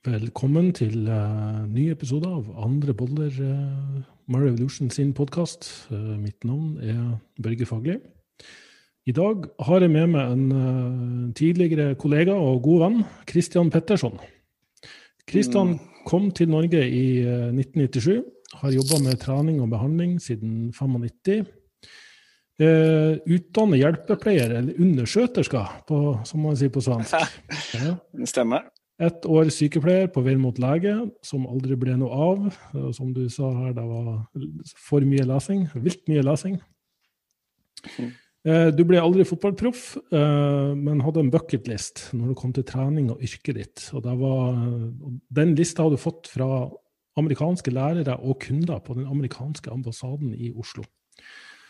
Velkommen til uh, ny episode av Andre boller, uh, My Revolution sin podkast. Uh, mitt navn er Børge Fagli. I dag har jeg med meg en tidligere kollega og god venn, Christian Petterson. Christian mm. kom til Norge i 1997. Har jobba med trening og behandling siden 95. Uh, utdannet hjelpepleier, eller underskjøterska, som man sier på svensk. Ja. Det stemmer. Ett år sykepleier på vei mot lege, som aldri ble noe av. Som du sa her, det var for mye lesing. Vilt mye lesing. Mm. Du ble aldri fotballproff, eh, men hadde en bucketlist når det kom til trening og yrket ditt. Og var, den lista hadde du fått fra amerikanske lærere og kunder på den amerikanske ambassaden i Oslo.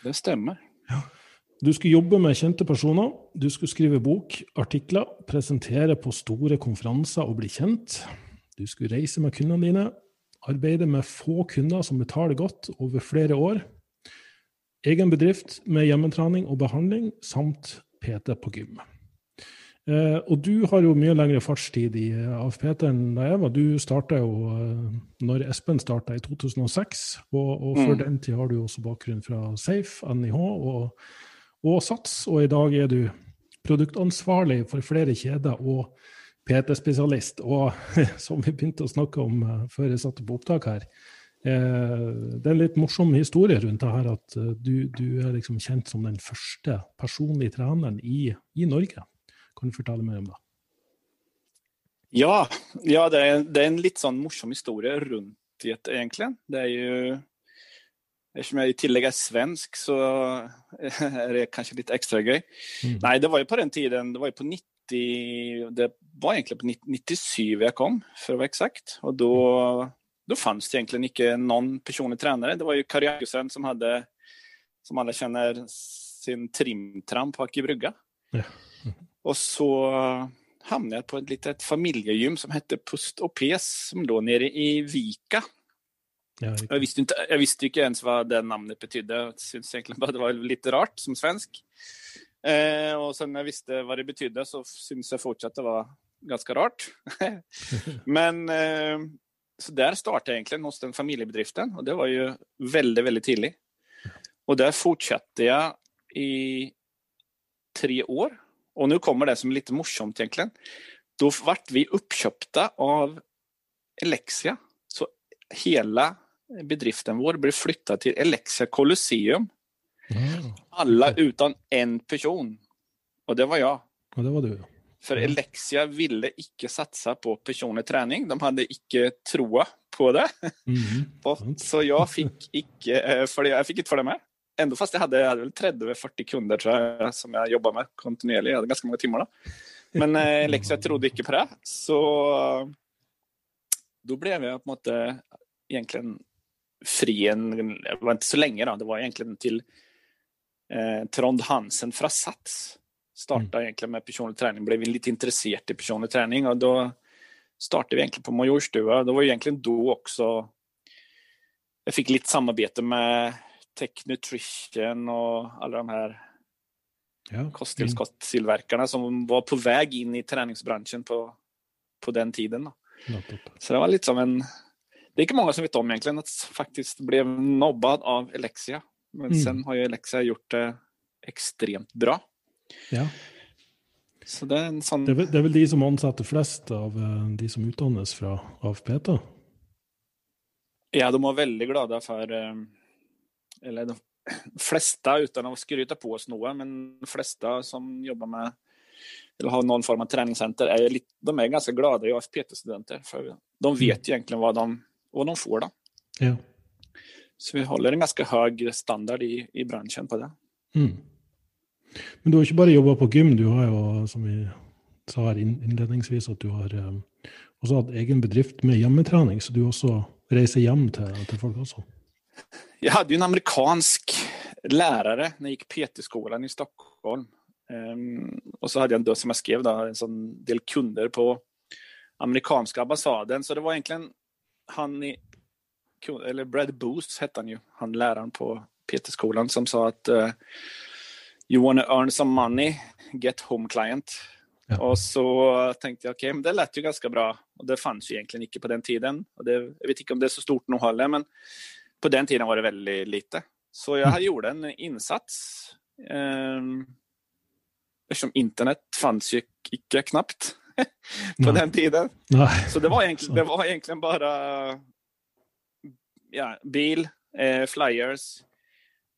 Det stemmer. Ja. Du skulle jobbe med kjente personer, du skulle skrive bok, artikler, presentere på store konferanser og bli kjent. Du skulle reise med kundene dine, arbeide med få kunder som betaler godt over flere år. Egen bedrift med hjemmetrening og behandling, samt PT på gym. Eh, og du har jo mye lengre fartstid i AFPT enn da jeg var. Du starta jo eh, når Espen starta i 2006, og, og før mm. den tid har du også bakgrunn fra Safe, NIH og Åsats, og i dag er du produktansvarlig for flere kjeder og PT-spesialist. Og som vi begynte å snakke om eh, før jeg satte på opptak her, eh, det er en litt morsom historie rundt det her at eh, du, du, er liksom kjent som den første personlige treneren i, i, Norge. Kan du fortelle mer om det? Ja, ja det, er, det er en litt sånn morsom historie rundt det, egentlig. Det er jo Eftersom jag i tillägg är svensk så är det kanske lite extra grej. Mm. Nej, det var ju på den tiden, det var ju på 90, det var egentligen på 97 jag kom för att vara exakt. Och då, då fanns det egentligen inte någon personlig tränare. Det var ju Kari Augusten som hade, som alla känner, sin trimtramp på Aki Brygga. Ja. Mm. Och så hamnade jag på ett litet familjegym som hette Pust och Pes, som då nere i Vika Ja, jag, visste inte, jag visste inte ens vad det namnet betydde. Jag syntes egentligen bara det var lite rart som svensk. Eh, och sen när jag visste vad det betydde så syntes jag fortsatt det var ganska rart. Men eh, så där startade jag egentligen hos den familjebedriften och det var ju väldigt, väldigt tidigt. Och där fortsatte jag i tre år. Och nu kommer det som är lite morsomt egentligen. Då vart vi uppköpta av Elexia. Hela bedriften vår blev flyttad till Elexia Colosseum. Mm. Alla utan en person. Och det var jag. Och det var du. För mm. Elexia ville icke satsa på personlig träning. De hade icke troa på det. Mm. så jag fick icke, eh, för jag fick inte följa med. Ändå fast jag hade, jag hade väl 30-40 kunder tror jag, som jag jobbade med kontinuerligt. Jag hade ganska många timmar då. Men eh, Elexia trodde icke på det. Så då blev jag på något egentligen fri en, det var inte så länge då, det var egentligen till eh, Trond Hansen från Sats. Startade mm. egentligen med personlig träning, blev lite intresserad i personlig träning och då startade vi egentligen på Majorstua. Det var egentligen då också jag fick lite samarbete med Tech Nutrition och alla de här ja. kosttillskottstillverkarna som var på väg in i träningsbranschen på, på den tiden. Då. Så det var lite som en det är inte många som vet om egentligen att faktiskt blev nobbad av Elexia. Men mm. sen har ju Elexia gjort det extremt bra. Ja. Så det, är sån... det, är väl, det är väl de som omsatte flest av eh, de som utdannes från AFPT? Ja, de var väldigt glada för, eh, eller de flesta utan att skryta på oss något, men de flesta som jobbar med eller har någon form av träningscenter är lite, de är ganska glada i AFPT-studenter. För de vet mm. egentligen vad de vad de får. Då. Ja. Så vi håller en ganska hög standard i, i branschen på det. Mm. Men du har inte bara jobbat på gym, du har ju, som vi sa här inledningsvis, att du har eh, också haft egen bedrift med hjemmeträning, så du också reser hem till, till folk också. Jag hade ju en amerikansk lärare när jag gick PT-skolan i Stockholm. Um, och så hade jag då, som jag skrev, då, en sån del kunder på amerikanska ambassaden. Så det var egentligen han i, eller Brad Booth hette han ju, han läraren på PT-skolan som sa att uh, You wanna earn some money, get home client. Ja. Och så tänkte jag, okej, okay, men det lät ju ganska bra. Och det fanns ju egentligen inte på den tiden. Och det, jag vet inte om det är så stort nu heller, men på den tiden var det väldigt lite. Så jag mm. gjorde en insats. Eh, eftersom internet fanns ju icke knappt på Nej. den tiden. Nej. Så det var egentligen, det var egentligen bara ja, bil, eh, flyers.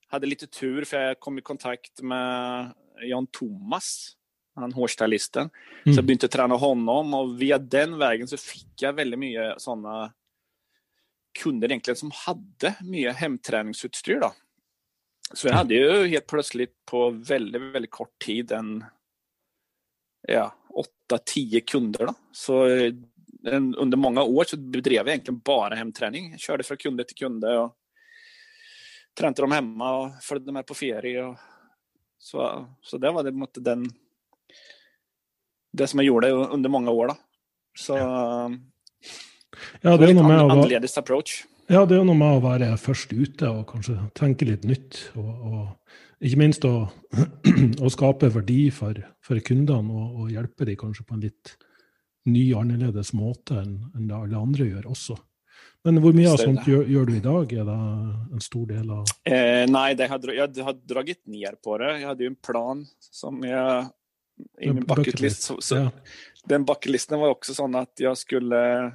Hade lite tur för jag kom i kontakt med Jan Thomas, han hårstylisten. Mm. Så jag började träna honom och via den vägen så fick jag väldigt mycket sådana kunder egentligen som hade mycket hemträningsutstyr. Då. Så jag hade ju helt plötsligt på väldigt, väldigt kort tid en ja, 8-10 kunder. Då. Så en, under många år så bedrev jag egentligen bara hemträning. Jag körde från kunde till kunde och tränade dem hemma och följde med på ferie. Och så, så det var det mot den det som jag gjorde under många år. Då. Så, ja, det är nog med an, annerledes approach. Ja, det är nog med att vara först ute och kanske tänka lite nytt. Och, och inte minst att, att skapa värde för, för kunderna och, och hjälpa dem kanske på en lite ny, annorlunda måte än, än det alla andra gör också. Men hur mycket sånt gör, gör, du idag? Är det en stor del av? Eh, nej, det hade, jag har dragit ner på det. Jag hade ju en plan som jag i min bucketlist. Så, så ja. Den bucketlisten var också sån att jag skulle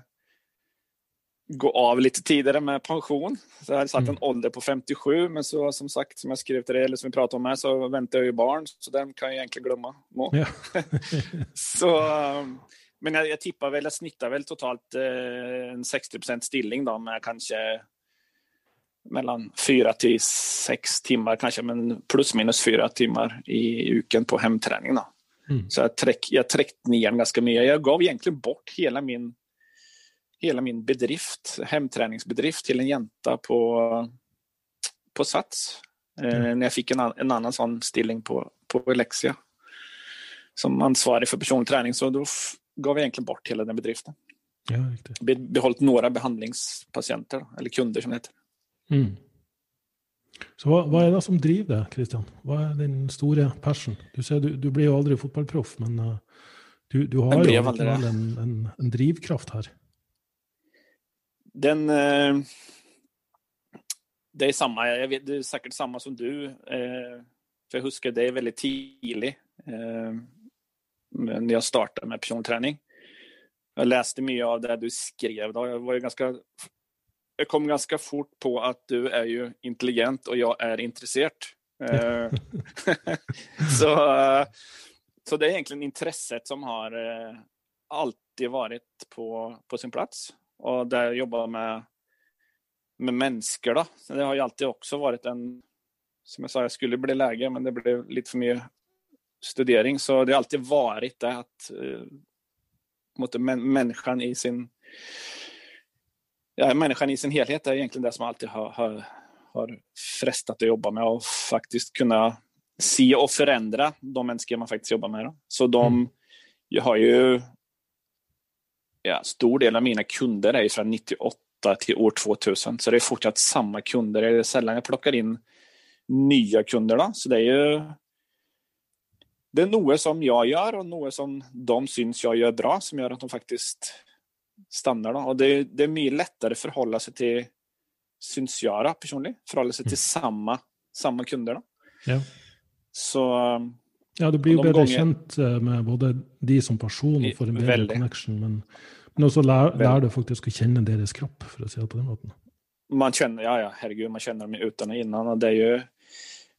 gå av lite tidigare med pension. Så jag hade satt mm. en ålder på 57, men så som sagt, som jag skrev till dig, eller som vi pratade om här, så väntar jag ju barn, så den kan jag egentligen glömma. Ja. så, men jag, jag tippar väl, jag snittar väl totalt eh, en 60 stilling då, med kanske mellan fyra till sex timmar kanske, men plus minus fyra timmar i uken på hemträning. Då. Mm. Så jag, träck, jag träckte ner ganska mycket. Jag gav egentligen bort hela min, hela min bedrift, hemträningsbedrift till en jänta på, på Sats. Eh, mm. När jag fick en, en annan sån stilling på, på Alexia som ansvarig för personlig träning. Så då gav jag egentligen bort hela den bedriften. Ja, Be, behållit några behandlingspatienter, eller kunder som det heter. Mm. Så vad, vad, är det som driver dig, Christian? Vad är din stora passion? Du säger du, du ju aldrig fotbollsproff, men uh, du, du har ju en, en, en, drivkraft här. Den... Eh, det är samma, jag vet, det är säkert samma som du. Eh, för jag huskar det är väldigt tidigt. Eh, när jag startade med personträning. Jag läste mycket av det du skrev. Då. Jag var ju ganska jag kom ganska fort på att du är ju intelligent och jag är intresserad. Eh. Så, så det är egentligen intresset som har eh, alltid varit på, på sin plats. Och där jag jobbar med, med människor. Då. Det har ju alltid också varit en, som jag sa, jag skulle bli läge, men det blev lite för mycket studering. Så det har alltid varit det att eh, mot människan i sin ja, människan i sin helhet är egentligen det som alltid har, har, har frestat att jobba med och faktiskt kunna se och förändra de människor man faktiskt jobbar med. Då. Så de, mm. har ju, ja, stor del av mina kunder är från 98 till år 2000, så det är fortsatt samma kunder. Det är sällan jag plockar in nya kunder. Då. Så det är ju det är något som jag gör och något som de syns jag gör bra som gör att de faktiskt stannar. Då. Och det, det är mycket lättare att förhålla sig till, syns jag personligen, förhålla sig till mm. samma, samma kunder. Då. Ja. Så, ja, det blir ju de gånger... känt eh, med både de som person och får en bedre connection. Men, men också lär, lär du faktiskt att känna deras kropp, för att säga på den måten. Man känner, ja, ja, herregud, man känner dem utan och innan. Och det är ju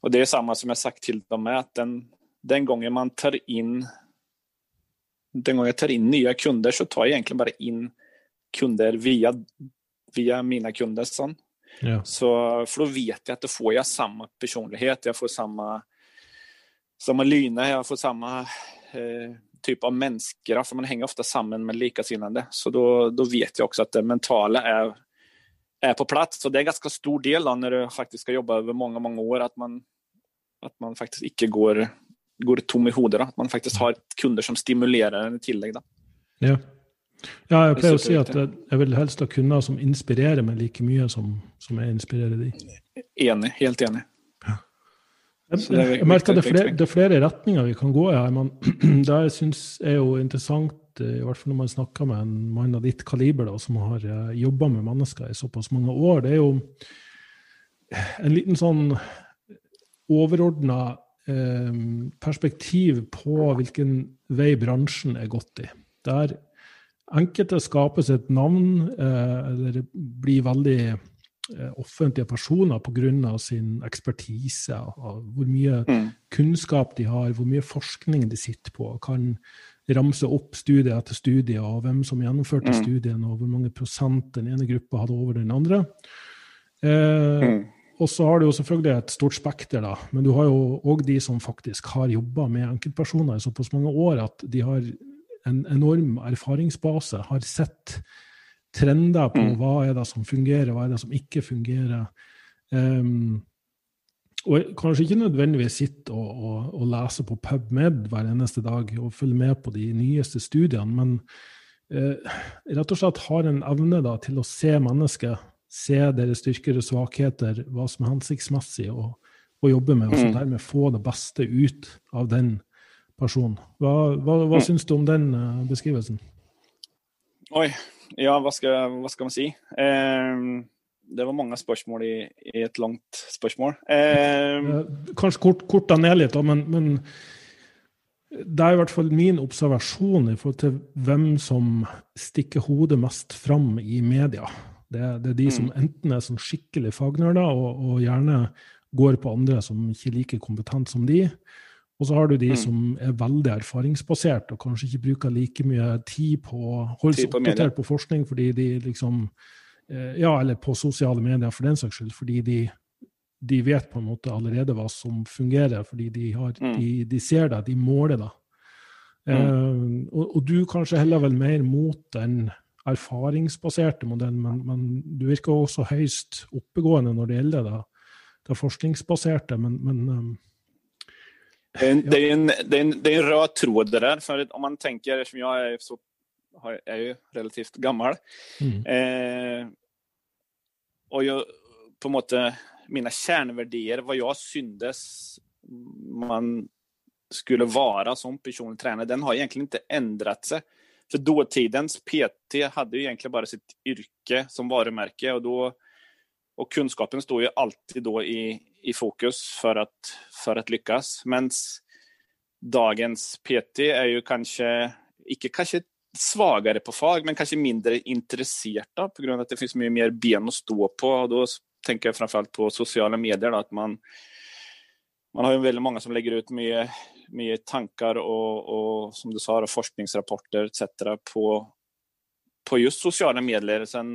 och det är samma som jag sagt till dem att den, den gången man tar in den gången jag tar in nya kunder så tar jag egentligen bara in kunder via, via mina kunder sen. Ja. Så, för då vet jag att då får jag samma personlighet, jag får samma, samma lyne, jag får samma eh, typ av människor, för man hänger ofta samman med likasinnade. Så då, då vet jag också att det mentala är, är på plats. Och det är en ganska stor del då, när du faktiskt ska jobba över många, många år, att man, att man faktiskt icke går går tom i huvudet. Att man faktiskt har kunder som stimulerar en i tillägg. Då. Ja. ja, jag pleier å si at jeg vil helst ha kunder som inspirerer meg like mye som, som jeg inspirerer de. Enig. Helt enig. Jeg, jeg merker det, flere, det er flere retninger vi kan gå i her. Men det jeg syns er jo interessant, eh, i hvert fall når man snakker med en mann av ditt kaliber da, som har uh, jobba med mennesker i såpass mange år, det er jo en liten sånn overordna eh, perspektiv på hvilken vei bransjen er gått i. Der enkelte skapes et navn eh, eller blir veldig Eh, offentlige personer pga. sin ekspertise, hvor mye mm. kunnskap de har, hvor mye forskning de sitter på, kan ramse opp studie etter studie, og hvem som gjennomførte mm. studien, og hvor mange prosent den ene gruppa hadde over den andre. Eh, mm. Og så har du jo selvfølgelig et stort spekter, da, men du har jo òg de som faktisk har jobba med enkeltpersoner i såpass mange år at de har en enorm erfaringsbase, har sett trender på mm. hva er det som fungerer, hva er det som ikke fungerer. Um, og kanskje ikke nødvendigvis sitte og, og, og, lese på PubMed eneste dag og følge med på de nyeste studiene, men eh, rett og slett har en evne da, til å se mennesket, se deres styrker og svakheter, hva som er hensiktsmessig å, å jobbe med, og så mm. dermed få det beste ut av den personen. Hva, hva mm. syns du om den uh, beskrivelsen? Oi, ja, vad ska, vad ska man si? Eh, det var mange spørsmål i, i et langt spørsmål. Eh, Kanskje kort, korta ned litt, men, men, det er i hvert fall min observasjon i forhold til hvem som stikker hodet mest fram i media. Det, det er de som mm. enten er sånn skikkelig fagnerder og, og, gjerne går på andre som ikke er like kompetent som de, og så har du de mm. som er veldig erfaringsbasert og kanskje ikke bruker like mye tid på å holde seg oppdatert på forskning fordi de liksom eh, Ja, eller på sosiale medier for den saks skyld, fordi de, de vet på en måte allerede hva som fungerer, fordi de, har, mm. de, de ser det, de måler det. Mm. Eh, og, og, du kanskje heller vel mer mot den erfaringsbaserte modellen, men, men du virker også høyst oppegående når det gjelder det, det forskningsbaserte. men, men eh, det är, en, det, är en, det, är en, det är en röd tråd det där. För om man tänker, eftersom jag är, så, är ju relativt gammal. Mm. Eh, och jag, på måte, mina kärnvärdier, vad jag syndes man skulle vara som personlig tränare, den har egentligen inte ändrat sig. För dåtidens PT hade ju egentligen bara sitt yrke som varumärke och då och kunskapen står ju alltid då i, i fokus för att, för att lyckas. Men dagens PT är ju kanske, inte kanske svagare på fag, men kanske mindre intresserad på grund av att det finns mycket mer ben att stå på. Och då tänker jag framförallt på sociala medier, då, att man, man har ju väldigt många som lägger ut mycket, mycket tankar och, och som du sa, forskningsrapporter etc. på på just sociala medier. Sen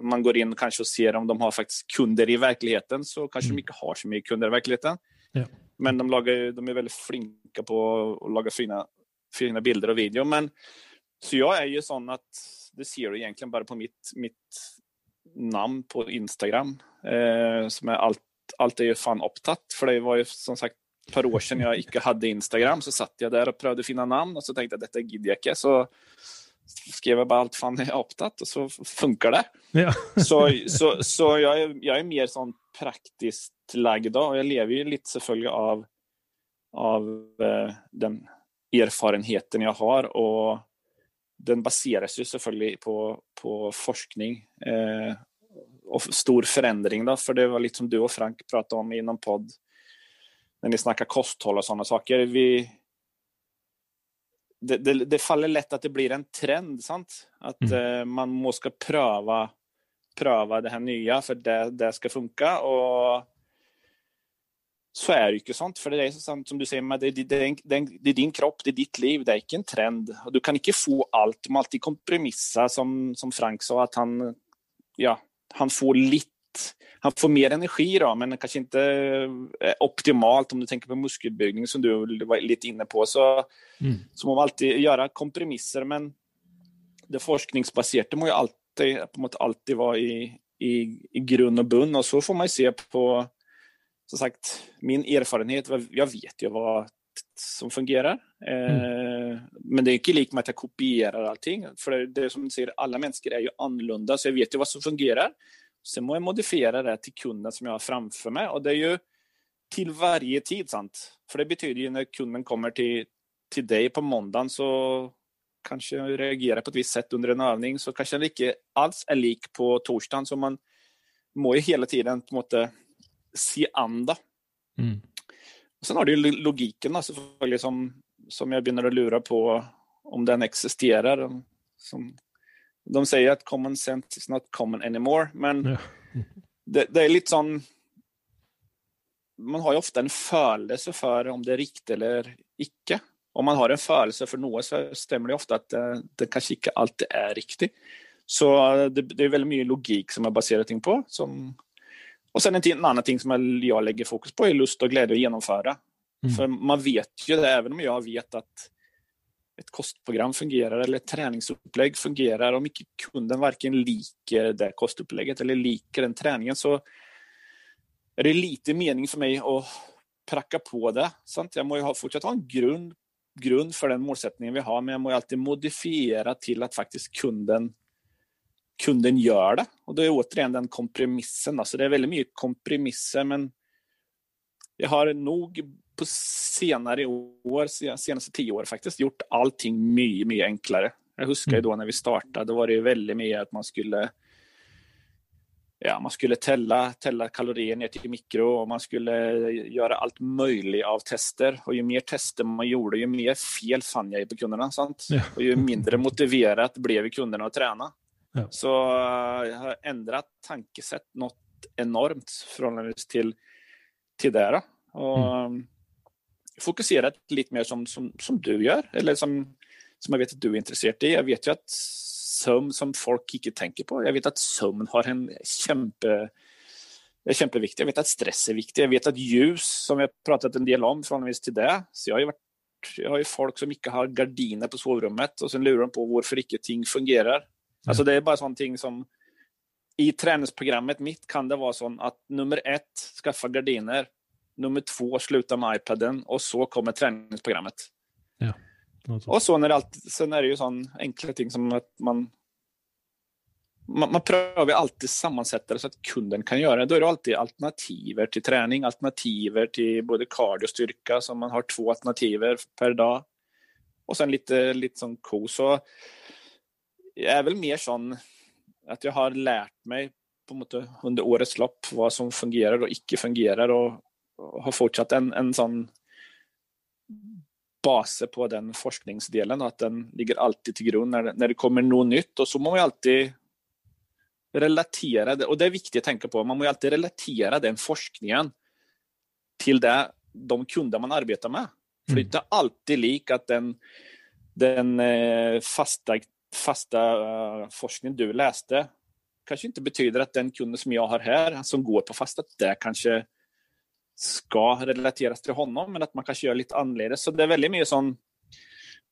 man går in kanske och ser om de har faktiskt kunder i verkligheten så kanske mm. de inte har så mycket kunder i verkligheten. Ja. Men de, lagar, de är väldigt flinka på att laga fina, fina bilder och video. Men, så jag är ju sån att det ser du egentligen bara på mitt, mitt namn på Instagram. Eh, som är allt, allt är ju fan upptatt. För det var ju som sagt ett par år sedan jag inte hade Instagram så satt jag där och prövade finna namn och så tänkte jag detta gidder jag inte. Så skrev jag bara allt fan är optat och så funkar det. Ja. så så, så jag, är, jag är mer sån praktiskt lagd och jag lever ju lite selvfølgelig av, av eh, den erfarenheten jag har och den baseras ju selvfølgelig på, på forskning eh, och stor förändring då, för det var lite som du och Frank pratade om i någon podd när ni snackar kosthåll och sådana saker. Vi, det, det, det, faller lätt att det blir en trend, sant? Att mm. eh, man måste pröva, pröva det här nya för det, det ska funka. Och så är det inte sånt, för det är så sant som du säger, men det, det, det, är din kropp, det är ditt liv, det är inte en trend. Du kan inte få allt, du måste alltid kompromissa, som, som Frank sa, att han, ja, han får lite han får mer energi då, men kanske inte eh, optimalt om du tänker på muskelbyggning som du var lite inne på. Så, mm. så man alltid göra kompromisser, men det forskningsbaserade må ju alltid, på något alltid vara i, i, i grund och bunn och så får man ju se på, som sagt, min erfarenhet, jag vet ju vad som fungerar. Mm. Eh, men det är inte likt med att jag kopierar allting. För det, det är som du säger, alla människor är ju annorlunda, så jag vet ju vad som fungerar. Sen må jag modifiera det till kunden som jag har framför mig. Och det är ju till varje tid. Sant? För det betyder ju när kunden kommer till, till dig på måndagen så kanske reagerar på ett visst sätt under en övning så kanske den inte alls är lik på torsdagen. Så man må ju hela tiden på måte se anda. Mm. Och sen har du logiken alltså, som, som jag börjar lura på om den existerar. Som, de säger att common sense is not common anymore, men ja. det, det, är lite sån... Man har ju ofta en födelse för om det är riktigt eller icke. Om man har en födelse för något så stämmer det ofta att det, det kanske inte alltid är riktigt. Så det, det, är väldigt mycket logik som jag baserar ting på. Som, och sen en, en annan ting som jag lägger fokus på är lust och glädje att genomföra. Mm. För man vet ju det, även om jag vet att ett kostprogram fungerar eller ett träningsupplägg fungerar, om inte kunden varken liker det kostupplägget eller liker den träningen så är det lite mening för mig att pracka på det. Sant? Jag måste ha, fortsatt ha en grund, grund för den målsättningen vi har, men jag måste alltid modifiera till att faktiskt kunden kunden gör det. Och det är återigen den kompromissen. Alltså det är väldigt mycket kompromisser, men jag har nog på senare år, senaste tio år faktiskt, gjort allting mycket, mycket enklare. Jag huskar ju mm. då när vi startade, då var det väldigt mycket att man skulle ja, man skulle tälla, tälla kalorier ner till mikro och man skulle göra allt möjligt av tester. Och ju mer tester man gjorde, ju mer fel fann jag på kunderna. Sant? Ja. Och ju mindre motiverat blev kunderna att träna. Ja. Så jag har ändrat tankesätt något enormt förhållandevis till, till det. Och mm. Fokuserat lite mer som, som, som du gör, eller som, som jag vet att du är intresserad i. Jag vet ju att sömn som folk inte tänker på. Jag vet att sömn har en kämpe är kämpeviktigt. Jag vet att stress är viktigt. Jag vet att ljus, som jag pratat en del om, förhållandevis till det. Så jag har ju varit jag har ju folk som inte har gardiner på sovrummet och sen lurar de på varför inte ting fungerar. Alltså det är bara sånt som i träningsprogrammet mitt kan det vara så att nummer ett, skaffa gardiner. Nummer två, sluta med iPaden och så kommer träningsprogrammet. Ja, och så när det alltid, sen är det ju sån enkla ting som att man man, man prövar alltid sammansätta det så att kunden kan göra det. Då är det alltid alternativer till träning, alternativer till både cardio och styrka, så man har två alternativer per dag. Och sen lite, lite som ko. Så jag är väl mer sån att jag har lärt mig på måte, under årets lopp vad som fungerar och icke fungerar och har fortsatt en, en sån base på den forskningsdelen att den ligger alltid till grund när, när det kommer något nytt och så må man ju alltid relatera det och det är viktigt att tänka på. Man måste alltid relatera den forskningen till det, de kunder man arbetar med. För det är mm. inte alltid lik att den, den eh, fasta fasta uh, forskning du läste kanske inte betyder att den kunden som jag har här, som går på fasta, det kanske ska relateras till honom, men att man kanske gör lite annorlunda. Så det är väldigt mycket sån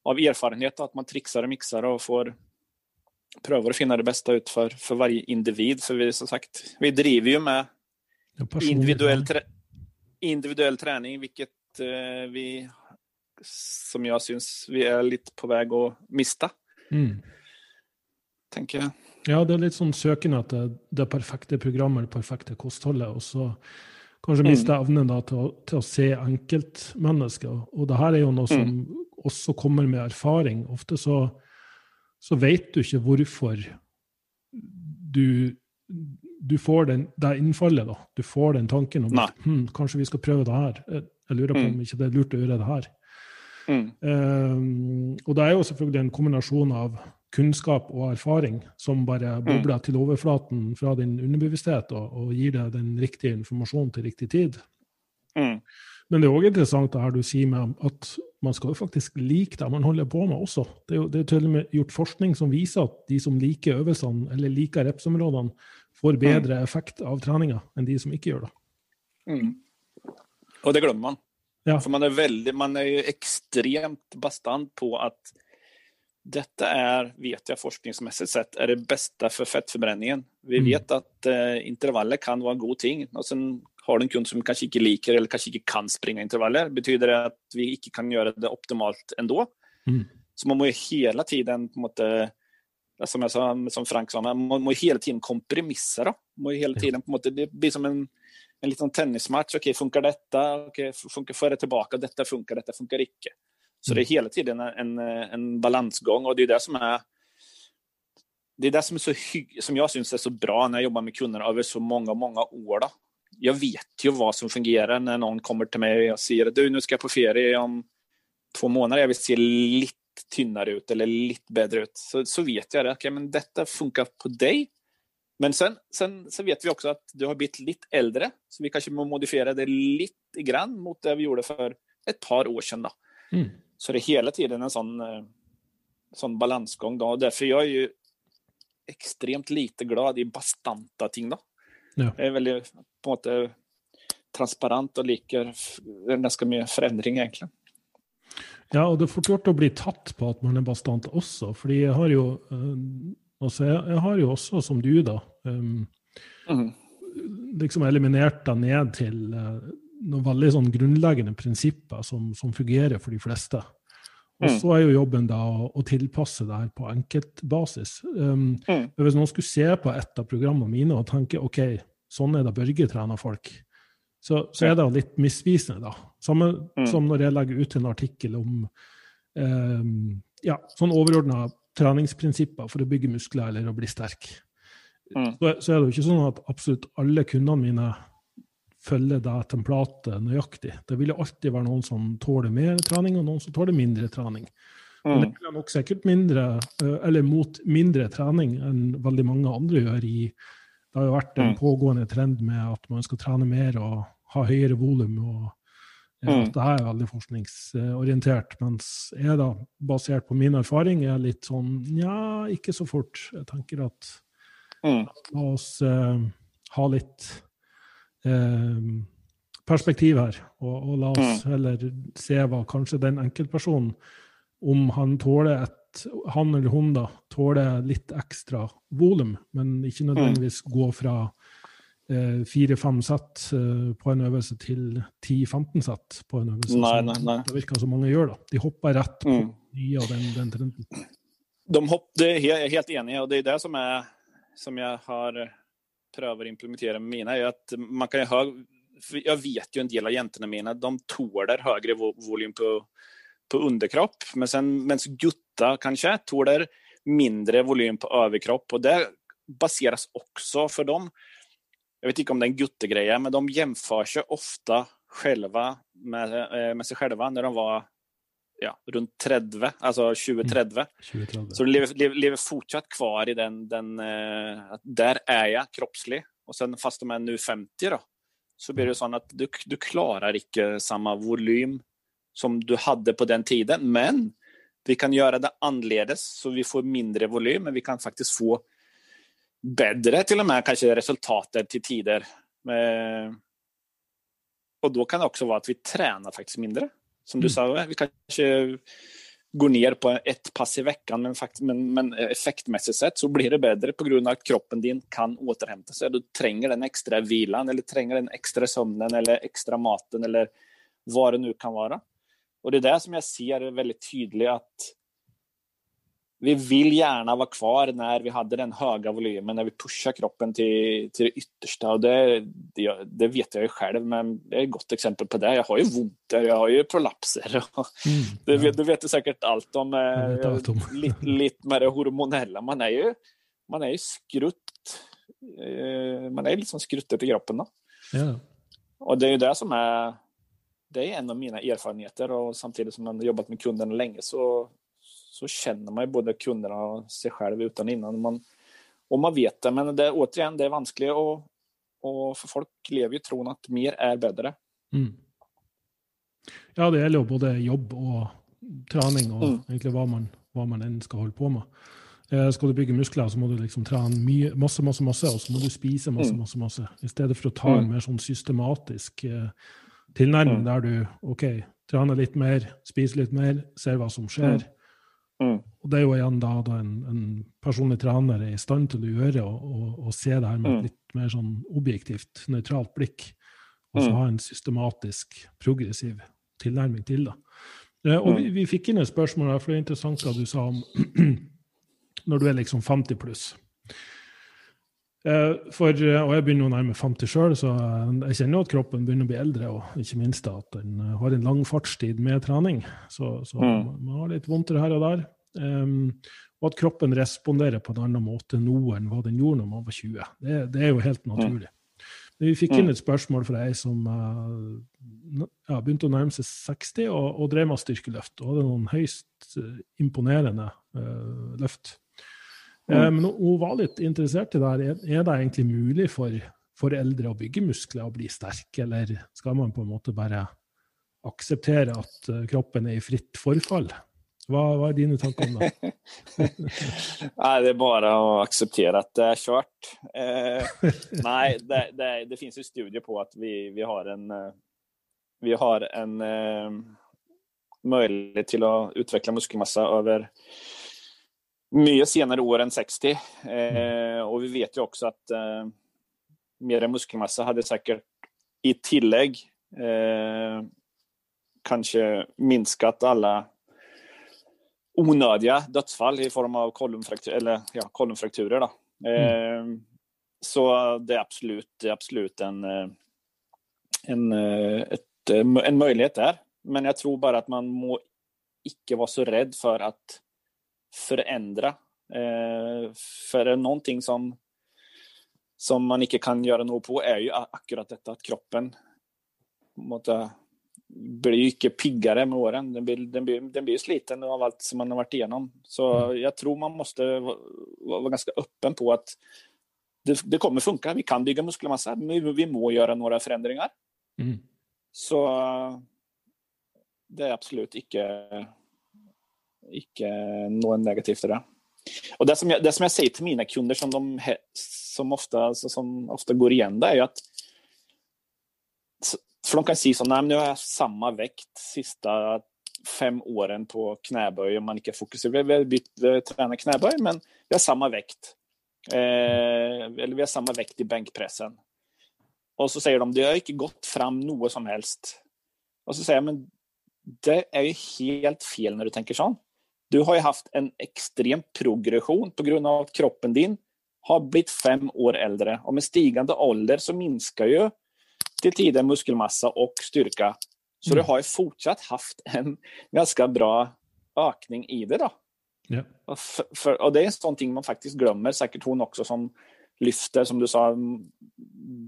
av erfarenhet att man trixar och mixar och får pröva att finna det bästa ut för, för varje individ. För vi som sagt, vi driver ju med individuell, trä, individuell träning, vilket eh, vi som jag syns vi är lite på väg att mista. Mm. Tenker jeg. Ja, det er litt sånn søken etter det perfekte programmet, det perfekte kostholdet. Og så kanskje miste mm. evnen da, til, å, til, å, se enkeltmennesker. Og det her er jo noe som mm. også kommer med erfaring. Ofte så, så vet du ikke hvorfor du, du får den, det innfallet. da. Du får den tanken om at hm, kanskje vi skal prøve det her. Jeg lurer på mm. om ikke det er lurt å gjøre det her. Mm. Um, og det er jo selvfølgelig en kombinasjon av kunnskap og erfaring som bare mm. bobler mm. til overflaten fra din underbevissthet og, og, gir deg den riktige informasjonen til riktig tid. Mm. Men det er òg interessant det her du sier med at man skal jo faktisk like det man holder på med også. Det er jo det er til og med gjort forskning som viser at de som liker øvelsene, eller liker repsområdene, får mm. bedre mm. effekt av treninga enn de som ikke gjør det. Mm. Og det glemmer man. Ja. För man är, väldigt, man är ju extremt bastant på att detta är, vet jag forskningsmässigt sett, är det bästa för fettförbränningen. Vi mm. vet att eh, intervaller kan vara en god ting. Och sen har du en kund som kanske inte liker eller kanske inte kan springa intervaller. Betyder det att vi inte kan göra det optimalt ändå? Mm. Så man måste hela tiden på måte, som jeg sa, som Frank sa, man må, må hele tiden kompromisse. da. Må hele tiden på måte, Det blir som en, en liten tennismatch. ok, Funker dette? ok, funker, Får jeg det tilbake? Dette funker, dette funker ikke. Så det er hele tiden en, en balansgång og det er det som er det är det som, är så som jag syns är så bra när jag jobbar med kunder över så många, många år. Då. Jag vet ju vad som fungerar när någon kommer till mig och säger du nu ska jag på ferie om två månader, jag vill se lite tynnare ut eller lite bättre ut. Så, så vet jag det, okay, men detta funkar på dig. Men sen, sen så vet vi också att du har blivit lite äldre, så vi kanske må modifiera det lite grann mot det vi gjorde för ett par år sedan. Då. Mm. Så det är hela tiden en sån, eh, sån balansgång. Då. Och därför jag är ju ekstremt lite glad i bastanta ting. da. Ja. Jeg er veldig på måte transparent og liker ganske mye forandring, egentlig. Ja, og det er fort gjort å bli tatt på at man er bastant også. fordi jeg har jo eh, altså jeg, jeg har jo også, som du, da, um, mm. liksom eliminert det ned til uh, noen veldig sånn grunnleggende prinsipper som, som fungerer for de fleste. Og mm. så er jo jobben da å, å tilpasse det her på enkeltbasis. Um, mm. Hvis noen skulle se på et av programmene mine og tenke ok, sånn er det Børge trener folk, så, så, er det litt misvisende, da. Samme mm. som når jeg legger ut en artikkel om um, ja, sånn overordna treningsprinsipper for å bygge muskler eller å bli sterk. Mm. Så, så, er det jo ikke sånn at absolutt alle kundene mine følge det templatet nøyaktig. Det vil alltid være noen som tåler mer trening, og noen som tåler mindre trening. Mm. Og det er nok sikkert mindre, eh, eller mot mindre trening enn veldig mange andre gjør i Det har jo vært en mm. pågående trend med at man skal trene mer og ha høyere volum. og mm. Det er veldig forskningsorientert. Mens jeg, da, basert på min erfaring, er litt sånn Nja, ikke så fort. Jeg tenker at mm. la oss uh, ha litt Eh, perspektiv her. Og, og, la oss mm. heller se hva kanskje den enkeltpersonen, om han tåler et han eller hun da, tåler litt ekstra volum, men ikke nødvendigvis mm. gå fra eh, fire-fem sett eh, på en øvelse til 10-15 sett på en øvelse. Nei, nei, nei. Det virker som mange gjør. da. De hopper rett på mm. mye av den, den trenden. De hopp, det er helt enig og det er det som, er, som jeg har prövar implementera med mina är att man kan ha, jag vet ju en del av jäntorna mina, de tåler högre volym på, på underkropp, men sen medan gutta kanske tåler mindre volym på överkropp och det baseras också för dem. Jag vet inte om det är en guttegrej, men de jämför sig ofta själva med, eh, med sig själva när de var ja, rundt 30, altså 2030. Mm. Så du lever, lever, lever, fortsatt kvar i den, den uh, Der er jeg kroppslig. Og sen fast de er nå 50, da, så blir det sånn at du, du klarer ikke samme volym som du hadde på den tiden. Men vi kan gjøre det annerledes, så vi får mindre volym, men vi kan faktisk få bedre til og med kanskje resultater til tider. Uh, og da kan det også være at vi trener faktisk mindre. Som du mm. sa, vi kanske går ner på ett pass i veckan men, men, men effektmässigt sett så blir det bättre på grund av att kroppen din kan återhämta sig. Du tränger den extra vilan eller tränger den extra sömnen eller extra maten eller vad det nu kan vara. Och det är det som jag ser väldigt tydligt att vi vill gärna vara kvar när vi hade den höga volymen, när vi pushar kroppen till, till det yttersta. Och det, det, det, vet jag ju själv, men det är ett gott exempel på det. Jag har ju ont jag har ju prolapser. Mm, det, ja. Du vet du säkert allt om, eh, allt om. lite, lite med det hormonella. Man är ju, man är ju skrutt. Eh, man är liksom skruttet i kroppen. Då. Ja. Och det är ju det som är det är en av mina erfarenheter och samtidigt som man har jobbat med kunderna länge så så känner man ju både kunderna och sig själv utan innan. Man, och man vet det, men det, återigen, det är vanskligt och, och för folk lever ju tron att mer är bättre. Mm. Ja, det gäller både jobb och träning och mm. egentligen vad man, vad man än ska hålla på med. Eh, ska du bygga muskler, så måste du liksom träna mye, masse, masse, masse, og så må du spise masse, mm. masse, masse. I stedet for å ta en mm. mer sånn systematisk eh, tilnærming mm. der du OK, trener litt mer, spiser litt mer, ser hva som skjer. Mm. Og det er jo igjen da, da en, en, personlig trener er i stand til å gjøre og, og, og se det her med et mm. litt mer sånn objektivt, nøytralt blikk. Og så mm. ha en systematisk, progressiv tilnærming til det. Eh, og vi, mm. vi, fikk inn et spørsmål her, for det er interessant hva du sa om når du er liksom 50 pluss. Eh, for, eh, og jeg begynner å nærme 50 sjøl, så jeg kjenner at kroppen begynner å bli eldre. Og ikke minst at den har en lang fartstid med trening. Så, så mm. man har litt vondtere her og der. Um, og at kroppen responderer på en annen måte nå enn hva den gjorde når man var 20. Det, det er jo helt naturlig. Vi fikk inn mm. et spørsmål fra ei som uh, ja, begynte å nærme seg 60 og, og drev med styrkeløft. Og hadde noen høyst imponerende uh, løft. Men hun var litt interessert i det her. Er, det egentlig mulig for, for eldre å bygge muskler og bli sterke, eller skal man på en måte bare akseptere at kroppen er i fritt forfall? Hva, hva, er dine tanker om det? nei, det er bare å akseptere at det er kjørt. Eh, nei, det, det, det finnes jo studier på at vi, vi har en eh, Vi har en eh, mulighet til å utvikle muskelmasse over mye senere år enn 60. Eh, og vi vet jo også at eh, mer muskelmasse hadde sikkert i tillegg eh, kanskje minsket alle onödiga dödsfall i form av kollumfraktur, eller, ja, kollumfrakturer. Då. Mm. Eh, så det är absolut, det är absolut en, eh, en, eh, ett, en möjlighet där. Men jag tror bara att man må ikke være så redd for å forandre. Eh, for noe som, som man ikke kan gjøre noe på, er jo akkurat dette at kroppen måtte blir ikke piggere med åren. Den blir, den, blir, den blir sliten av alt som man har vært igjennom. Så mm. jeg tror man må være ganske åpen på at det, det, kommer funke. Vi kan bygge muskelmasse, men vi må gjøre noen forandringer. Mm. Så det er absolutt ikke, ikke noe negativt i det. Og det som, jeg, det som jeg sier til mine kunder, som, de, som, ofte, alltså som ofte går igjen, det er jo at for de kan si sånn Nei, men nå har samme vekt siste fem årene på knebøy om man ikke fokuserer. Vi har bytt trene knebøy, men vi har samme vekt. Eh, eller vi har samme vekt i benkpressen. Og så sier de det har ikke gått fram noe som helst. Og så sier jeg men det er jo helt feil når du tenker sånn. Du har jo hatt en ekstrem progresjon pga. at kroppen din har blitt fem år eldre. Og med stigende alder så minsker jo till tiden muskelmassa och styrka. Så mm. du har ju fortsatt haft en ganska bra ökning i det. då. Ja. Och, för, för, och det är en sån ting man faktiskt glömmer, säkert hon också som lyfter, som du sa,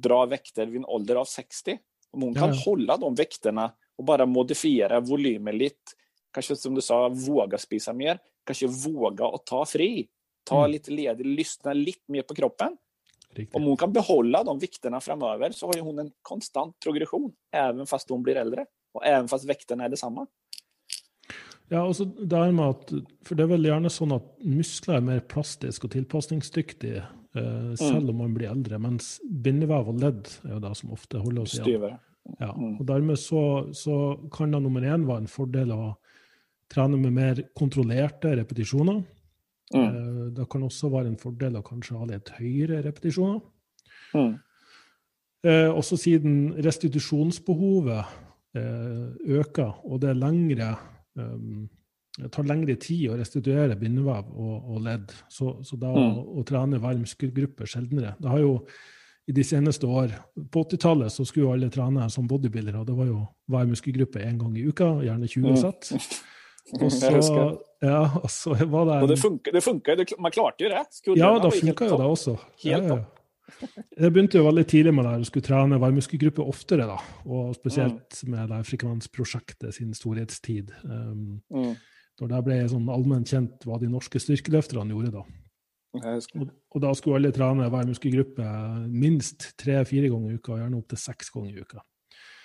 bra vikter vid en ålder av 60. Om hon ja, kan hålla de vikterna och bara modifiera volymen lite, kanske som du sa, våga spisa mer, kanske våga att ta fri, ta mm. lite ledig, lyssna lite mer på kroppen. Riktigt. Om hon kan behålla de vikterna framöver så har hon en konstant progression, även fast hon blir äldre. Og även fast vekterna er det samme. Ja, og så det med at, For det er vel gjerne sånn at muskler er mer plastisk og tilpasningsdyktige eh, selv mm. om man blir eldre, mens bindevev og ledd er jo det som ofte holder oss igjen. Ja, mm. og Dermed så, så kan det nummer én være en fordel å trene med mer kontrollerte repetisjoner. Mm. Eh, det kan også være en fordel å kanskje ha litt høyere repetisjoner. Mm. Eh, også siden restitusjonsbehovet eh, øker, og det lengre det tar lengre tid å restituere bindevev og, og ledd, så, så da mm. å, å, trene hver muskelgruppe sjeldnere Det har jo i de seneste år På 80-tallet så skulle jo alle trene som bodybuildere, og det var jo hver muskelgruppe én gang i uka, gjerne 20 sett. Og så, ja, og så var det en... Og det funka, det funka, man klarte jo det. Skulle ja, da funka jo det også. Helt ja, ja. Jeg begynte jo veldig tidlig med det, å skulle trene varmuskelgruppe oftere, da. Og spesielt mm. med det frekvensprosjektet sin storhetstid. Um, mm. Når det ble sånn allment kjent hva de norske styrkeløfterne gjorde da. Og, og, da skulle alle trene hver muskelgruppe minst tre-fire ganger i uka, og gjerne opptil seks ganger i uka.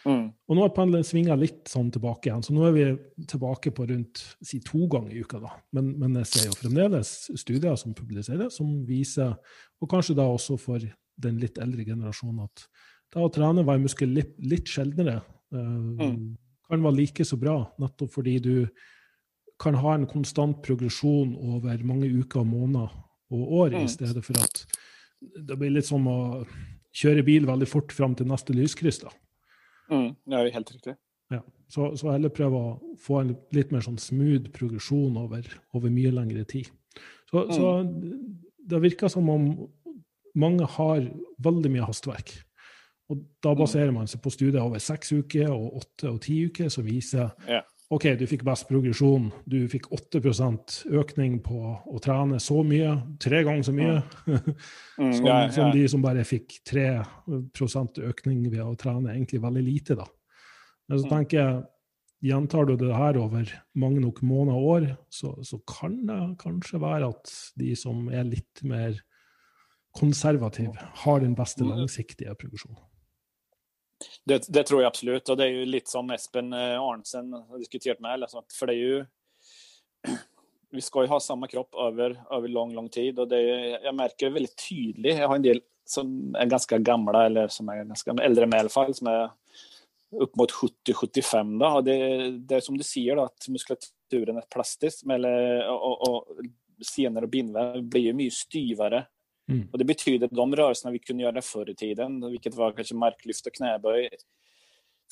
Mm. Og nå har pendelen svinga litt sånn tilbake igjen, så nå er vi tilbake på rundt si to ganger i uka. da. Men, men jeg ser jo fremdeles studier som publiserer, som viser, og kanskje da også for den litt eldre generasjonen, at da å trene hver muskel litt, litt sjeldnere uh, mm. kan være like så bra, nettopp fordi du kan ha en konstant progresjon over mange uker, måneder og år, mm. i stedet for at det blir litt som å kjøre bil veldig fort fram til neste lyskryss. da. Mm, det er helt riktig. Ja, så, så heller prøve å få en litt mer sånn smooth progresjon over, over mye lengre tid. Så, mm. så det virker som om mange har veldig mye hastverk. Og da mm. baserer man seg på studier over seks uker og åtte og ti uker, som viser ja. OK, du fikk best progresjon. Du fikk 8% økning på å trene så mye, tre ganger så mye, mm. mm som, ja, ja. som, de som bare fikk 3% økning ved å trene egentlig veldig lite. da. Men så mm. tenker jeg, Gjentar du det her over mange nok måneder og år, så, så kan det kanskje være at de som er litt mer konservative, har den beste mm. langsiktige progresjonen. Det, det, tror jag absolut, och det är ju lite som Espen Arnsen Arntzen har diskuterat med. Alltså For det är ju, Vi ska ju ha samma kropp över, över lång, lång tid. Och det är, jag märker det veldig tydelig. Har en del som är ganska gamla eller som är ganska äldre med, i alla fall, som är upp mot 70-75. det, det, är som du ser då, att muskulaturen är plastisk. Eller, eh, och, och, och sener och bindväv blir ju mycket styvare Mm. Och det betyder att de rörelserna vi kunde göra förr i tiden, vilket var kanske marklyft och knäböj,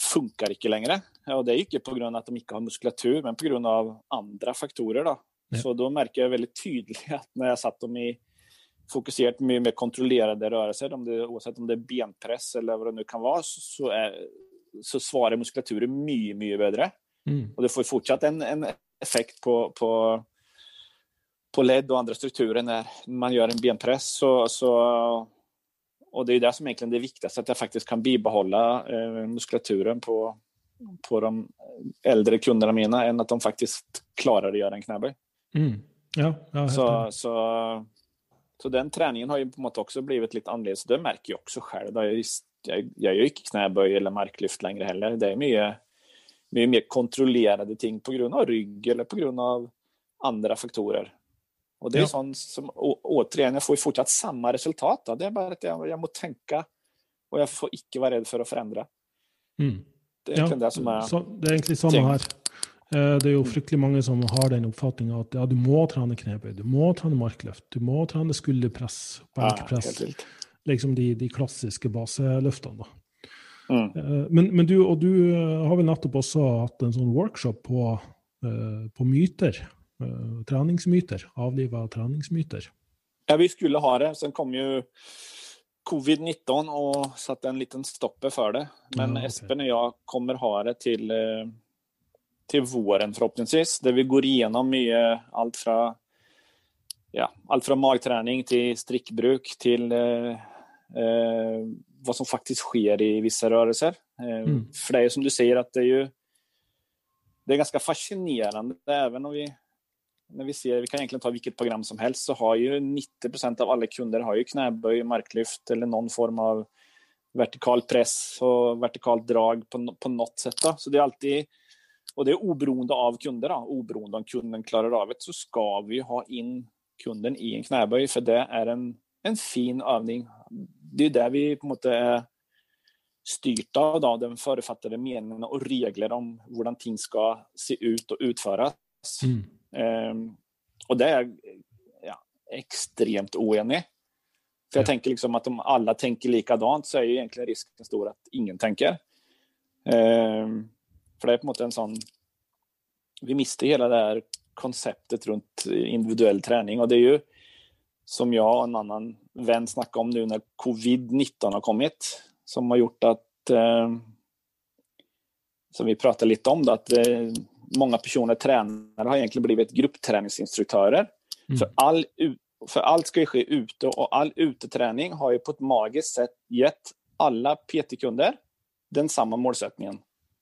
funkar ikke lenger. Og det er ikke pga. at de ikke har muskulatur, men pga. andre faktorer. Da. Ja. Så da merker jeg veldig tydelig at når jeg satt dem i fokusert mye mer kontrollerede rørelser, om det, uansett om det er benpress eller hva det nå kan være, så, er, så svarer muskulaturen mye, mye bedre. Mm. Og det får fortsatt en, en effekt på, på på ledd og andre strukturer når man gjør en benpress. Så, så, og det er det som egentlig er det viktigste, at jeg faktisk kan bibeholde eh, muskulaturen på, på de eldre kundene mine, enn at de faktisk klarer å gjøre en knebøy. Mm. Ja, ja, så, så, så, den treningen har jo på en måte også blitt litt annerledes. Det merker jeg også selv. Jeg, jeg, jeg gjør ikke knebøy eller marklyft lenger heller. Det er mye, mye mer kontrollerede ting pga. rygg eller pga. andre faktorer. Og det er ja. sånn som, återigen, jeg får fortsatt samme resultat. Da. Det er bare at jeg, jeg, må tenke, og jeg får ikke være redd for å forandre. Mm. Det er ja, det som er så, Det er egentlig samme her. Eh, det er jo mm. fryktelig mange som har den oppfatninga at ja, du må trene knebøy, du må trene markløft, du må trene skulderpress, benkpress. Ja, liksom de, de, klassiske baseløftene. Mm. Eh, men, men, du, og du eh, har vel nettopp også hatt en sånn workshop på, på myter treningsmyter. Avliva treningsmyter. Ja, vi skulle ha det. Sen kom jo covid-19 og satte en liten stopper for det. Men ja, okay. Espen og jeg kommer ha det til, eh, til våren forhåpentligvis. Der vi går igjennom mye alt fra ja, alt fra magtrening til strikkbruk til eh, eh, hva som faktisk skjer i visse rørelser. Eh, mm. For det er jo som du sier, at det er jo det er ganske fascinerende. Even når vi när vi ser, vi kan egentligen ta vilket program som helst, så har ju 90% av alla kunder har ju knäböj, marklyft eller någon form av vertikal press och vertikalt drag på, på något sätt. Då. Så det är alltid, och det är oberoende av kunder, då. oberoende om kunden klarar av det, så ska vi ha in kunden i en knäböj, för det är en, en fin övning. Det är det vi på något sätt är styrt av, då, den förutfattade meningen och regler om hur ting ska se ut och utföras. Mm. Um, og det jeg ja, ekstremt uenig For jeg tenker liksom at om alle tenker likadant, så er jo egentlig risken stor at ingen tenker. Um, for det er på måte en sånn Vi mister hele det her konseptet rundt individuell trening. Og det er jo, som jeg og en annen venn snakka om nå når covid-19 har kommet, som har gjort at uh, Som vi prater litt om, da, at uh, många personer, tränare, har egentligen blivit gruppträningsinstruktörer. Mm. För, all, för allt ska ju ske ute och all uteträning har ju på ett magiskt sätt gett alla PT-kunder den samma målsättningen.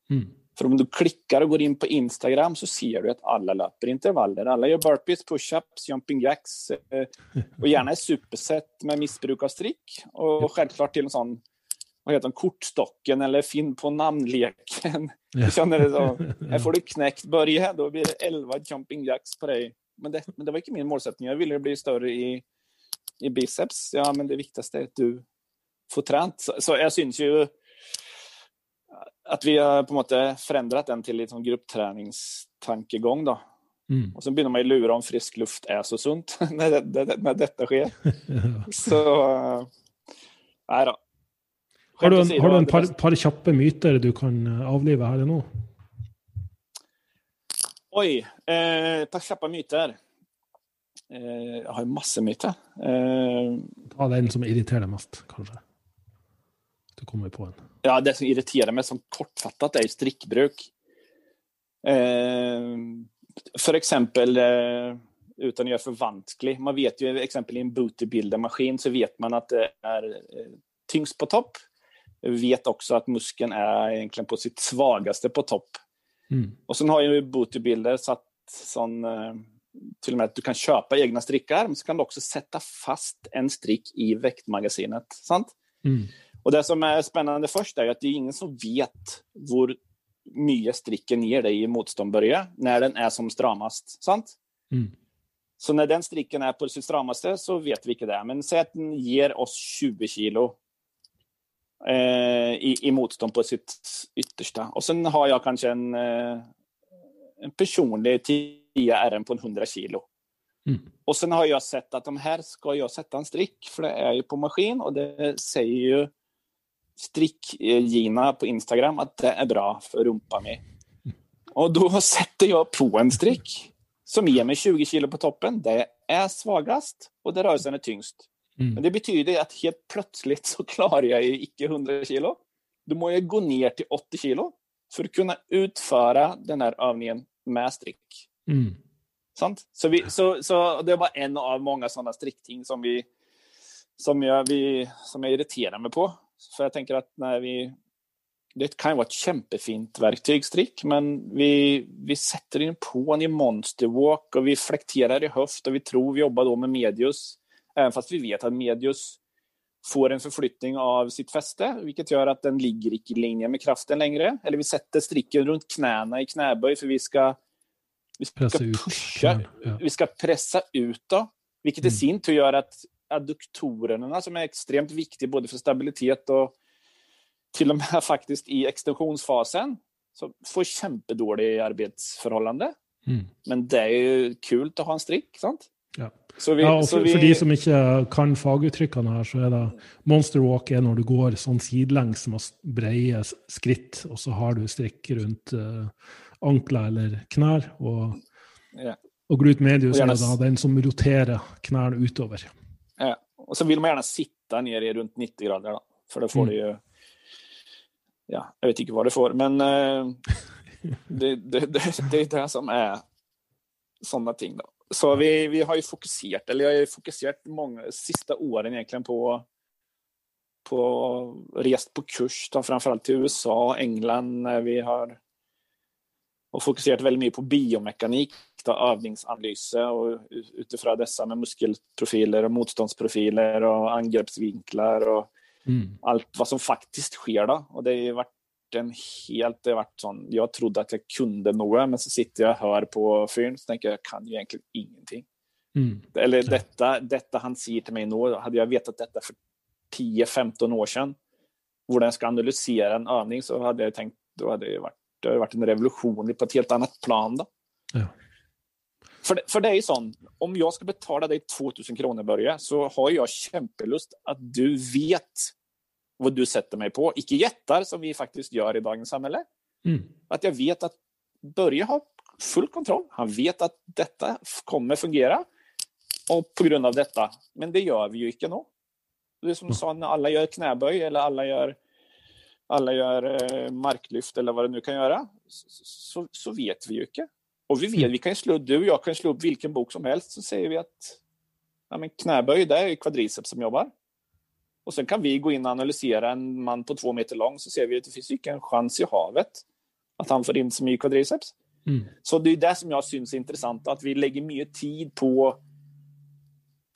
Mm. För om du klickar och går in på Instagram så ser du att alla löper intervaller. Alla gör burpees, push-ups, jumping jacks eh, och gärna i superset med missbruk av strick. Och självklart till en sån vad heter den, kortstocken eller finn på namnleken. Känner det så. Här får du knäckt Börje, då blir det 11 jumping jacks på dig. Men det, men det var inte min målsättning. Jag ville bli större i, i biceps. Ja, men det viktigaste är att du får trent. Så, så jag syns ju att vi har på en måte förändrat den till liksom gruppträningstankegång. Då. Mm. Och så börjar man ju lura om frisk luft är så sunt när, det, när detta sker. så, nej då. Har du en, har du en par, par, kjappe myter du kan eh, avlive her nå? Oi. Eh, par kjappe myter. Eh, jeg har masse myter. Eh, Ta den som irriterer deg mest, kanskje. Du kommer på en. Ja, det som irriterer meg sånn kortfattet, er strikkbruk. Eh, for eksempel eh, uten å gjøre for vanskelig. Man vet jo eksempel i en bootybuilder-maskin så vet man at det er eh, tyngst på topp. Vet også at muskelen er egentlig på sitt svageste på topp. Mm. Och sen har ju Bootybuilder satt sån, eh, till och med att du kan köpa egna strickar, men så kan du också sätta fast en strick i vektmagasinet. Sant? Mm. Och det som är spännande först är att det är ingen som vet hur mycket stricken ger dig i motståndbörja när den är som stramast. Sant? Mm. Så när den stricken är på sitt stramaste så vet vi vilket det är. Men säg att den ger oss 20 kilo eh, i, i motstånd på sitt yttersta. Och sen har jag kanske en, eh, en personlig 10 RM på en 100 kilo. Mm. Och sen har jag sett att de här ska jag sätta en strick, för det är ju på maskin och det säger ju strickgina på Instagram att det är bra för rumpa med. Och då sätter jag på en strick som ger mig 20 kilo på toppen. Det är svagast och det rörelsen är tyngst. Mm. Men det betyder att helt plötsligt så klarar jag ju icke 100 kilo. Då må jag gå ner till 80 kilo för att kunna utföra den här övningen med strick. Mm. Sant? Så, vi, så, så det var en av många sådana strickting som, vi, som, jag, vi, som jag irriterar mig på. För jag tänker att när vi... Det kan ju vara ett kämpefint verktyg, strick, men vi, vi sätter in på en i monsterwalk och vi flekterar i höft och vi tror vi jobbar då med medius. Även fast vi vet att medius får en förflyttning av sitt fäste, vilket gör att den ligger inte i linje med kraften längre. Eller vi sätter stricken runt knäna i knäböj för vi ska, vi ska Pressa ut. pusha, Ja. vi ska pressa ut då, vilket i Mm. sin tur gör att adduktorerna som är extremt viktiga både för stabilitet och till och med faktiskt i extensionsfasen så får kämpedåliga arbetsförhållande. Mm. Men det är ju kul att ha en strick, sant? Ja. Vi, Ja, og for, vi, for de som ikke kan faguttrykkene her, så er det monster walk er når du går sånn sidelengs med breie skritt, og så har du strikk rundt uh, ankler eller knær. Og, Ja. og glut medius Og er gjerne da den som roterer knærne utover. ja. Och så vill man gärna sitta ner i runt 90 grader då, för då får Mm. du ju Ja, jag vet inte vad det får, men eh, det, det, det, det är det som är sådana ting. Då. Så vi, vi har ju fokuserat, eller jag har fokuserat många sista åren egentligen på på rest på kurs, då, framförallt till USA, England, vi har och fokuserat väldigt mycket på biomekanik, då, övningsanalyser och utifrån dessa med muskelprofiler och motståndsprofiler och angreppsvinklar och Mm. allt vad som faktiskt sker. Då. Och det har varit en helt, det har varit sån, jag trodde att jag kunde något, men så sitter jag och hör på fyren så tänker jag, jag kan ju egentligen ingenting. Mm. Eller detta, detta han säger till mig nu, hade jag vetat detta för 10-15 år sedan, hur jag ska analysera en övning så hade jag tänkt, då hade det varit, det hade varit en revolution på ett helt annat plan. Då. Ja. För, det- för det är ju sån, om jag ska betala dig 2000 kronor Börje, så har jag kämpelust att du vet vad du sätter mig på. Icke jättar som vi faktiskt gör i dagens samhälle. Mm. Att jag vet att Börje har full kontroll. Han vet att detta kommer fungera. Och på grund av detta. Men det gör vi ju inte nu. Det är som du sa, när alla gör knäböj eller alla gör, alla gör eh, marklyft eller vad det nu kan göra. Så, så, vet vi ju inte. Och vi vet, Mm. vi kan slå, du och jag kan slå upp vilken bok som helst så säger vi att ja, men knäböj, det är ju kvadriceps som jobbar. Och sen kan vi gå in och analysera en man på två meter lång så ser vi att det finns inte en chans i havet att han får in så mycket kvadriceps. Mm. Så det är det som jag syns är intressant, att vi lägger mycket tid på,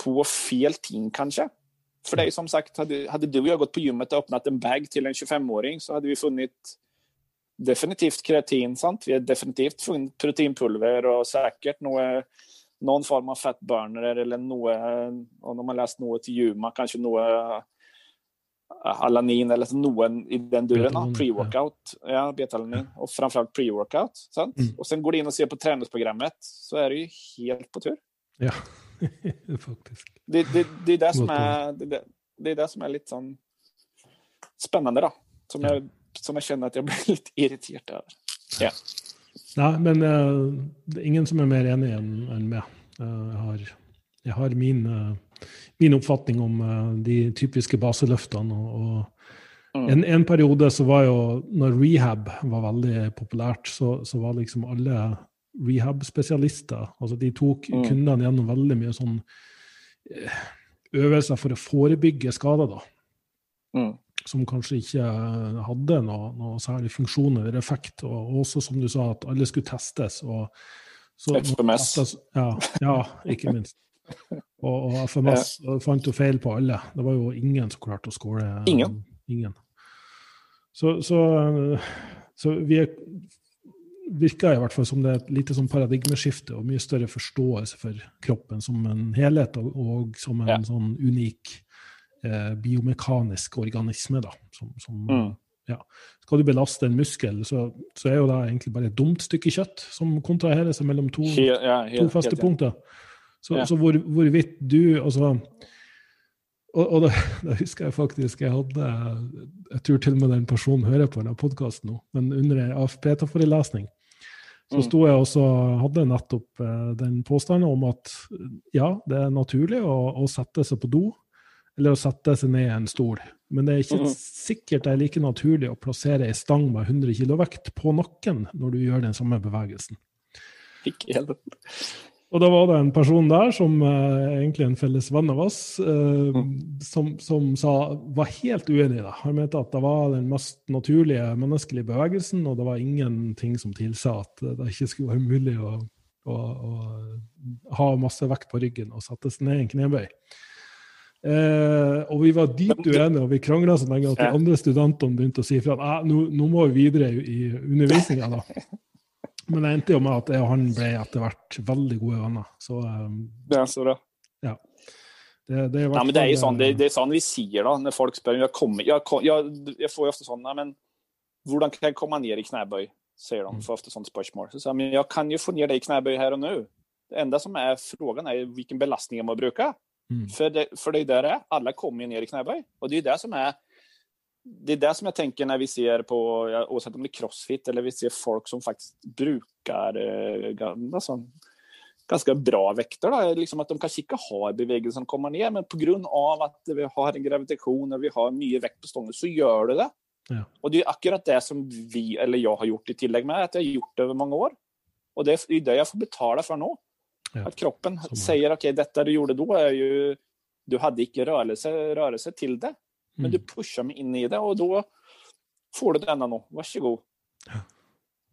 på fel ting kanske. För det är som sagt, hade, hade du och jag gått på gymmet och öppnat en bag till en 25-åring så hade vi funnit definitivt kreatin, sant? Vi har definitivt funnit proteinpulver och säkert något, någon form av fatburner eller något, om de har läst något till Juma, kanske något alanin eller någon i den duren, pre-workout. Ja, betalanin. Och framförallt pre-workout. Mm. Och sen går du in och ser på träningsprogrammet så är det ju helt på tur. Ja, faktisk. Det, det, det är det som är, det, det- är det som är lite sån spännande då. Som, Ja. jag, som jag känner att jag blir lite irriterad över. Ja. Nei, men eh, det er ingen som er mer enig enn enn meg. Eh, jeg har jeg har min, eh, min, oppfatning om eh, de typiske baseløftene. og, og mm. en, en, periode så var jo, når rehab var veldig populært, så, så var liksom alle rehab-spesialister altså De tok mm. kundene gjennom veldig mye sånn øvelser for å forebygge skader. da. Mm. Som kanskje ikke hadde noe, noe, særlig funksjon eller effekt. Og også, som du sa, at alle skulle testes. og så, FMS. Ja, ja, ikke minst. Og, og FMS ja. fant jo feil på alle. Det var jo ingen som klarte å skåre. Ingen. ingen. Så, så, så vi er, virker i hvert fall som det er et lite sånn paradigmeskifte og mye større forståelse for kroppen som en helhet og, og som en ja. sånn unik eh, biomekanisk organisme. da, som, som mm. Ja. Skal du belaste en muskel, så, så, er jo det egentlig bare et dumt stykke kjøtt som kontraherer seg mellom to, helt, ja, helt, to helt, punkter. Så, ja. så hvor, hvorvidt du altså, Og, og da, da, husker jeg faktisk jeg hadde Jeg tror til og med den personen hører på denne podkasten nå, men under ei AFP-forelesning så mm. sto jeg også hadde nettopp eh, den påstanden om at ja, det er naturlig å, å sette seg på do eller å sette seg ned i en stol. Men det er ikke mm sikkert det er like naturlig å plassere ei stang med 100 kg vekt på nakken når du gjør den samme bevegelsen. Ikke helt. Og da var det en person der, som uh, egentlig en felles venn av oss, uh, mm. som, som sa, var helt uenig i det. Han mente at det var den mest naturlige menneskelige bevegelsen, og det var ingenting som tilsa at det ikke skulle være mulig å, å, å ha masse vekt på ryggen og sette seg ned i en knebøy. Eh, og vi var dypt uenige, og vi krangla så lenge at de andre studentene begynte å si fra at nå, nå, må vi videre i undervisninga. Men det endte jo med at jeg og han ble etter hvert veldig gode venner. Så, um, det er så bra. Ja. Det, det, er ja, men det er jo sånn, det, det, er sånn vi sier da, når folk spør jeg, kommer, jeg, jeg, jeg får jo ofte sånn men hvordan kan jeg komme ned i knebøy? sier de. Mm. Får ofte sånt spørsmål. Så sier men jeg kan jo få ned deg i knebøy her og nå. Det enda som er frågan er hvilken belastning jeg må bruke. Mm. För, det, för det är där det är. Alla kommer ju ner i knäböj. Och det är det som är det är det som jag tänker när vi ser på, oavsett om det är crossfit eller vi ser folk som faktiskt brukar eh, alltså, ganska bra vikter. Då. Liksom att de kanske inte har bevegelser som kommer ner, men på grund av att vi har en gravitation och vi har mycket vikt på stången så gör det det. Ja. Och det är akkurat det som vi, eller jag har gjort i tillägg med, att jag har gjort det över många år. Och det är det jag får betala för nu. Ja. Att kroppen säger okej, okay, detta du gjorde då är ju... Du hade inte rörelse, rörelse till det, men mm. du pushar mig in i det och då får du denna nu. Varsågod. Ja.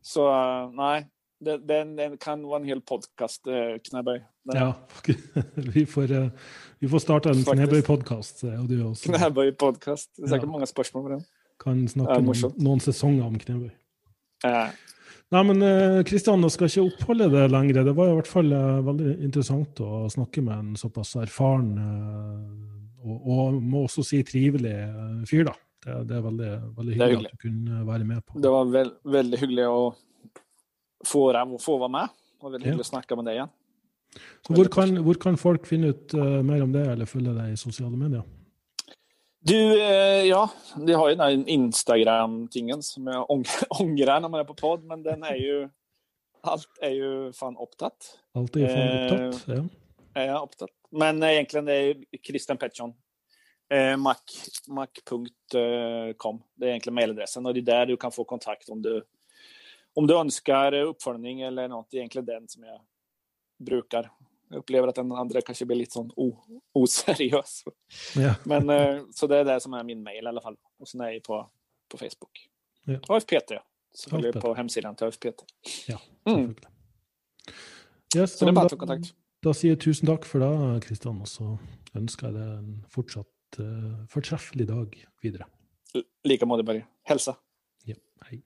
Så nej, den, den, kan vara en hel podcast, uh, Knäberg. Ja, vi får, uh, vi får starta en Knäberg-podkast. Knäberg-podkast. Det är säkert ja. många spörsmål på den. Kan snakke noen, noen sesonger om Knäberg. Ja. Nei, men Kristian, eh, jeg skal ikke oppholde det lenger. Det var i hvert fall veldig interessant å snakke med en såpass erfaren uh, og, og, må også si trivelig uh, fyr, da. Det, det, er veldig, veldig hyggelig, hyggelig, at du kunne være med på. Det var veld, veldig hyggelig å få, få være med, og veldig hyggelig ja. å snakke med deg igjen. Hvor kan, hvor kan, folk finne ut mer om det, eller følge deg i sosiale medier? Du, eh, ja, de har ju den Instagram-tingen som jag ångrar när man är på podd, men den är ju... Allt är ju fan upptatt. Allt är fan eh, upptatt, ja. Ja, upptatt. Men egentligen det är Christian Pettersson. Eh, mac, mac.com. Det är egentligen mailadressen och det är där du kan få kontakt om du, om du önskar uppföljning eller något. Det är egentligen den som jag brukar jag upplever att den andra kanske blir lite sån oseriös. Ja. Men, eh, så det är det som är min mail i alla fall. Och sen är jag på, på Facebook. Ja. AFPT. Så följer på hemsidan till AFPT. Ja, mm. yes, så det är bara att ta kontakt. Da sier jeg tusen takk for det, Kristian, og så ønsker jeg deg en fortsatt uh, fortreffelig dag videre. Like måte, bare. Helse. Ja, hei.